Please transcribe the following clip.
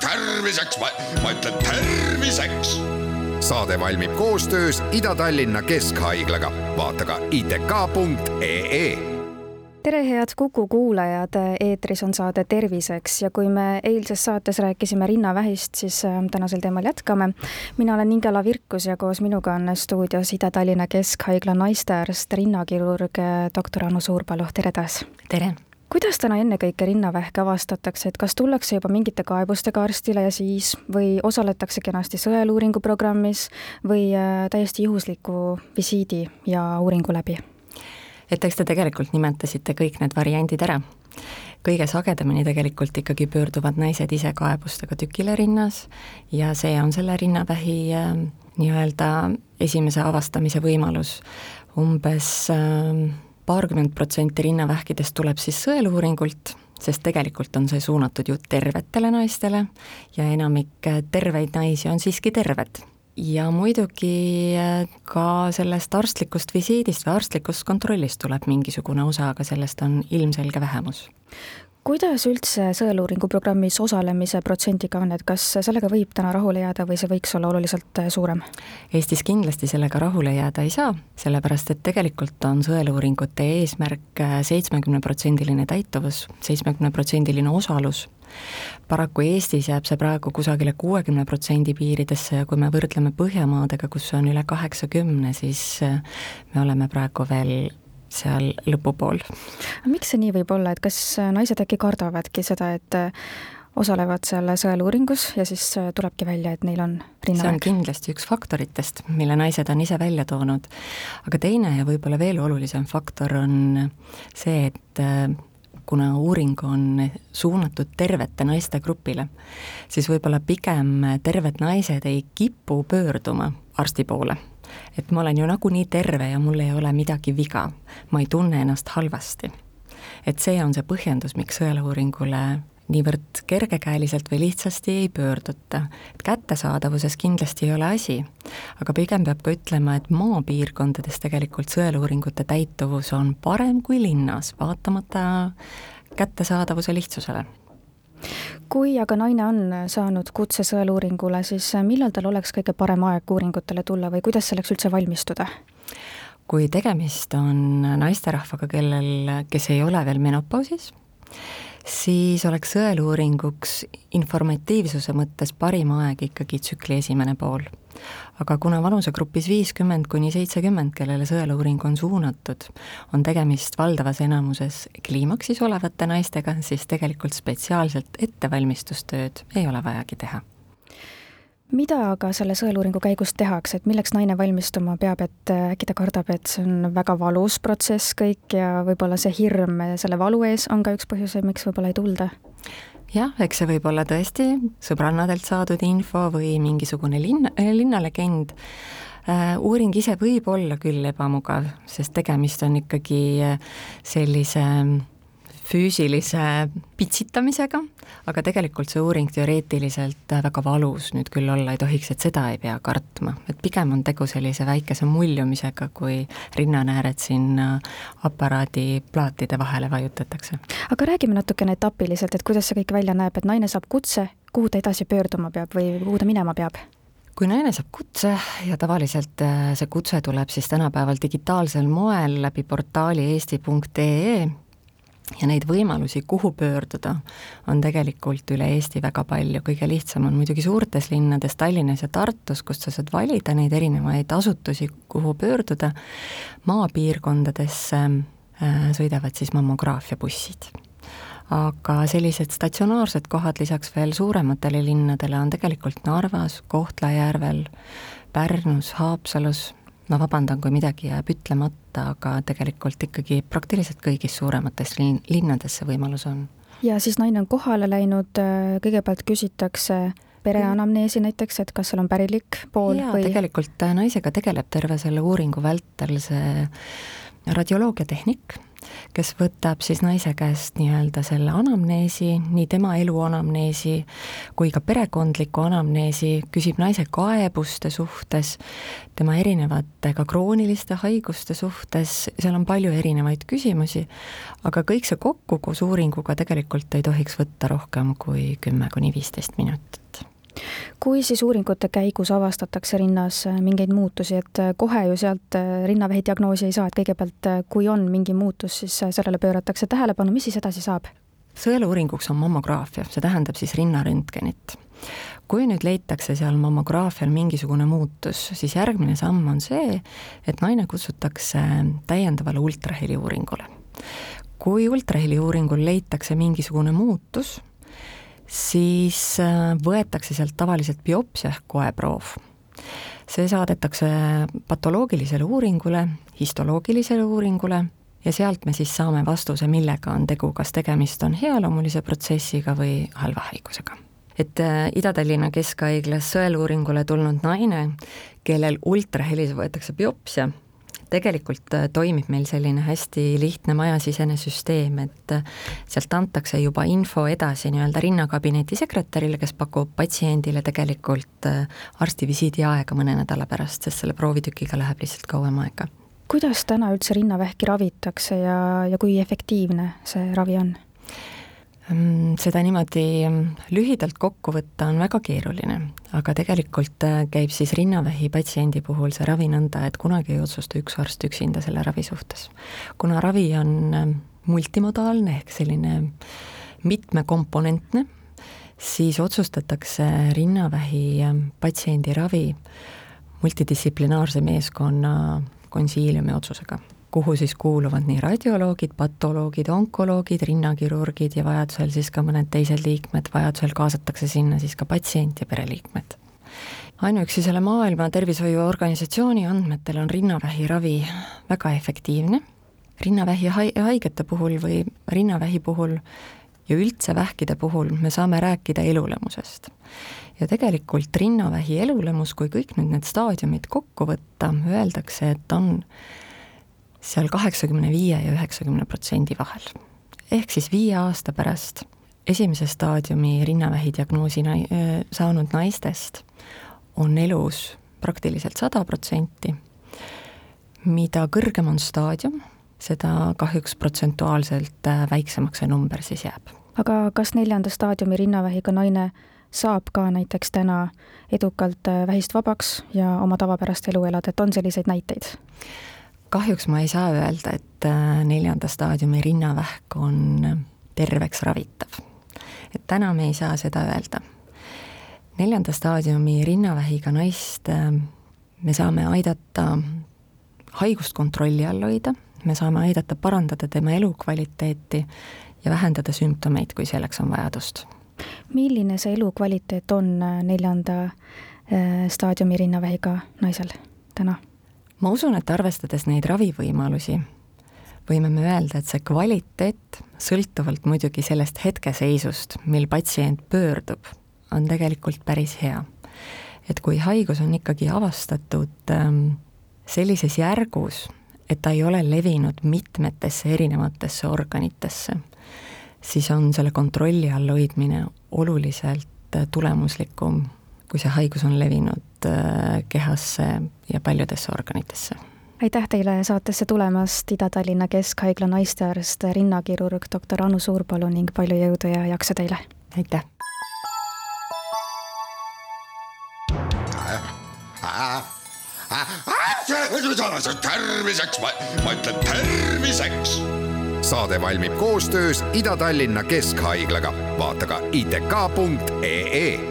terviseks, ma ütlen terviseks. saade valmib koostöös Ida-Tallinna Keskhaiglaga, vaata ka itk.ee tere, head Kuku kuulajad, eetris on saade Terviseks ja kui me eilses saates rääkisime rinnavähist, siis äh, tänasel teemal jätkame. mina olen Ingela Virkus ja koos minuga on stuudios Ida-Tallinna Keskhaigla naistearst, rinnakirurg doktor Anu Suurpalu, tere taas! tere! Kuidas täna ennekõike rinnavähk avastatakse, et kas tullakse juba mingite kaebustega arstile ja siis või osaletakse kenasti sõeluuringu programmis või äh, täiesti juhusliku visiidi ja uuringu läbi? et eks te tegelikult nimetasite kõik need variandid ära. kõige sagedamini tegelikult ikkagi pöörduvad naised ise kaebustega tükile rinnas ja see on selle rinnavähi äh, nii-öelda esimese avastamise võimalus. umbes äh, paarkümmend protsenti rinnavähkidest tuleb siis sõeluuringult, sest tegelikult on see suunatud ju tervetele naistele ja enamik terveid naisi on siiski terved. ja muidugi äh, ka sellest arstlikust visiidist või arstlikust kontrollist tuleb mingisugune osa, aga sellest on ilmselge vähemus kuidas üldse sõeluuringu programmis osalemise protsendiga on, et kas sellega võib täna rahule jääda või see võiks olla oluliselt äh, suurem? Eestis kindlasti sellega rahule jääda ei saa, sellepärast et tegelikult on sõeluuringute eesmärk äh, seitsmekümneprotsendiline täituvus, seitsmekümneprotsendiline osalus paraku Eestis jääb see praegu kusagile kuuekümne protsendi piiridesse ja kui me võrdleme Põhjamaadega, kus on üle kaheksakümne, siis äh, me oleme praegu veel seal lõpupool. miks see nii võib olla, et kas naised äkki kardavadki seda, et äh, osalevad seal sõeluuringus ja siis äh, tulebki välja, et neil on rinnavähk? see on kindlasti üks faktoritest, mille naised on ise välja toonud. aga teine ja võib-olla veel olulisem faktor on see, et äh, kuna uuring on suunatud tervete naiste grupile, siis võib-olla pigem terved naised ei kipu pöörduma arsti poole et ma olen ju nagunii terve ja mul ei ole midagi viga, ma ei tunne ennast halvasti. et see on see põhjendus, miks sõeluuringule niivõrd kergekäeliselt või lihtsasti ei pöörduta. et kättesaadavuses kindlasti ei ole asi, aga pigem peab ka ütlema, et maapiirkondades tegelikult sõeluuringute täituvus on parem kui linnas, vaatamata kättesaadavuse lihtsusele kui aga naine on saanud kutse sõeluuringule, siis millal tal oleks kõige parem aeg uuringutele tulla või kuidas selleks üldse valmistuda? kui tegemist on naisterahvaga, kellel, kes ei ole veel menopausis, siis oleks sõeluuringuks informatiivsuse mõttes parim aeg ikkagi tsükli esimene pool. Aga kuna vanusegrupis viiskümmend kuni seitsekümmend, kellele sõeluuring on suunatud, on tegemist valdavas enamuses kliimaksis olevate naistega, siis tegelikult spetsiaalselt ettevalmistustööd ei ole vajagi teha mida aga selle sõeluuringu käigus tehakse, et milleks naine valmistuma peab, et äkki ta kardab, et see on väga valus protsess kõik ja võib-olla see hirm selle valu ees on ka üks põhjuseid, miks võib-olla ei tulda? jah, eks see võib olla tõesti sõbrannadelt saadud info või mingisugune linn, linnalegend. Äh, uuring ise võib olla küll ebamugav, sest tegemist on ikkagi sellise füüsilise pitsitamisega, aga tegelikult see uuring teoreetiliselt väga valus nüüd küll olla ei tohiks, et seda ei pea kartma, et pigem on tegu sellise väikese muljumisega, kui rinnanääred sinna aparaadi plaatide vahele vajutatakse. aga räägime natukene etapiliselt, et kuidas see kõik välja näeb, et naine saab kutse, kuhu ta edasi pöörduma peab või kuhu ta minema peab? kui naine saab kutse ja tavaliselt äh, see kutse tuleb siis tänapäeval digitaalsel moel läbi portaali eesti.ee ja neid võimalusi, kuhu pöörduda, on tegelikult üle Eesti väga palju, kõige lihtsam on muidugi suurtes linnades, Tallinnas ja Tartus, kust sa saad valida neid erinevaid asutusi, kuhu pöörduda, maapiirkondadesse äh, sõidavad siis mammograafiabussid. aga sellised statsionaarsed kohad lisaks veel suurematele linnadele on tegelikult Narvas, Kohtla-Järvel, Pärnus, Haapsalus, ma vabandan, kui midagi jääb ütlemata, aga tegelikult ikkagi praktiliselt kõigis suuremates linn, linnades see võimalus on. ja siis naine on kohale läinud, kõigepealt küsitakse pereanamneesi näiteks, et kas seal on pärilik pool ja, või? tegelikult naisega tegeleb terve selle uuringu vältel see radioloogiatehnik, kes võtab siis naise käest nii-öelda selle anamneesi, nii tema elu anamneesi kui ka perekondliku anamneesi, küsib naise kaebuste suhtes, tema erinevate ka krooniliste haiguste suhtes, seal on palju erinevaid küsimusi, aga kõik see kokku koos uuringuga tegelikult ei tohiks võtta rohkem kui kümme kuni viisteist minutit kui siis uuringute käigus avastatakse rinnas äh, mingeid muutusi, et äh, kohe ju sealt äh, rinnavähi diagnoosi ei saa, et kõigepealt, kui on mingi muutus, siis sellele pööratakse tähelepanu, mis siis edasi saab? sõeluuringuks on mammograafia, see tähendab siis rinnaröntgenit. kui nüüd leitakse seal mammograafial mingisugune muutus, siis järgmine samm on see, et naine kutsutakse täiendavale ultraheliuuringule. kui ultraheliuuringul leitakse mingisugune muutus, siis äh, võetakse sealt tavaliselt biopsia ehk koeproov. see saadetakse patoloogilisele uuringule, histoloogilisele uuringule ja sealt me siis saame vastuse, millega on tegu, kas tegemist on healoomulise protsessiga või halva haigusega. et äh, Ida-Tallinna Keskhaiglas sõeluuringule tulnud naine, kellel ultrahelis võetakse biopsia, tegelikult äh, toimib meil selline hästi lihtne majasisene süsteem, et äh, sealt antakse juba info edasi nii-öelda rinnakabineti sekretärile, kes pakub patsiendile tegelikult äh, arstivisiidi aega mõne nädala pärast, sest selle proovitükiga läheb lihtsalt kauem aega. kuidas täna üldse rinnavähki ravitakse ja, ja kui efektiivne see ravi on? Mm, seda niimoodi mm, lühidalt kokku võtta on väga keeruline, aga tegelikult äh, käib siis rinnavähi patsiendi puhul see ravi nõnda, et kunagi ei otsusta üks arst üksinda selle ravi suhtes. kuna ravi on mm, multimodaalne ehk selline mitmekomponentne, siis otsustatakse rinnavähi patsiendi ravi multidistsiplinaarse meeskonna konsiiliumi otsusega kuhu siis kuuluvad nii radioloogid, patoloogid, onkoloogid, rinnakirurgid ja vajadusel siis ka mõned teised liikmed, vajadusel kaasatakse sinna siis ka patsient ja pereliikmed. ainuüksi selle Maailma Tervishoiuorganisatsiooni andmetel on rinnavähi ravi väga efektiivne, rinnavähi haigete puhul või rinnavähi puhul ja üldse vähkide puhul me saame rääkida elulemusest. ja tegelikult rinnavähi elulemus, kui kõik nüüd need staadiumid kokku võtta, öeldakse, et on seal kaheksakümne viie ja üheksakümne protsendi vahel. ehk siis viie aasta pärast esimese staadiumi rinnavähi diagnoosi nai-, saanud naistest on elus praktiliselt sada protsenti, mida kõrgem on staadium, seda kahjuks protsentuaalselt äh, väiksemaks see number siis jääb. aga kas neljanda staadiumi rinnavähiga naine saab ka näiteks täna edukalt äh, vähist vabaks ja oma tavapärast elu elada, et on selliseid näiteid? Kahjuks ma ei saa öelda, et äh, neljanda staadiumi rinnavähk on terveks ravitav. et täna me ei saa seda öelda. neljanda staadiumi rinnavähiga naist äh, me saame aidata haigust kontrolli all hoida, me saame aidata parandada tema elukvaliteeti ja vähendada sümptomeid, kui selleks on vajadust. milline see elukvaliteet on äh, neljanda staadiumi rinnavähiga naisel täna? Ma usun, et arvestades neid ravivõimalusi, võime me öelda, et see kvaliteet, sõltuvalt muidugi sellest hetkeseisust, mil patsient pöördub, on tegelikult päris hea. et kui haigus on ikkagi avastatud ähm, sellises järgus, et ta ei ole levinud mitmetesse erinevatesse organitesse, siis on selle kontrolli all hoidmine oluliselt äh, tulemuslikum kui see haigus on levinud äh, kehasse ja paljudesse organitesse. aitäh teile saatesse tulemast, Ida-Tallinna Keskhaigla naistearst, rinnakirurg doktor Anu Suurpalu ning palju jõudu ja jaksu teile! aitäh! terviseks, ma ütlen terviseks saade valmib koostöös Ida-Tallinna Keskhaiglaga, vaata ka itk.ee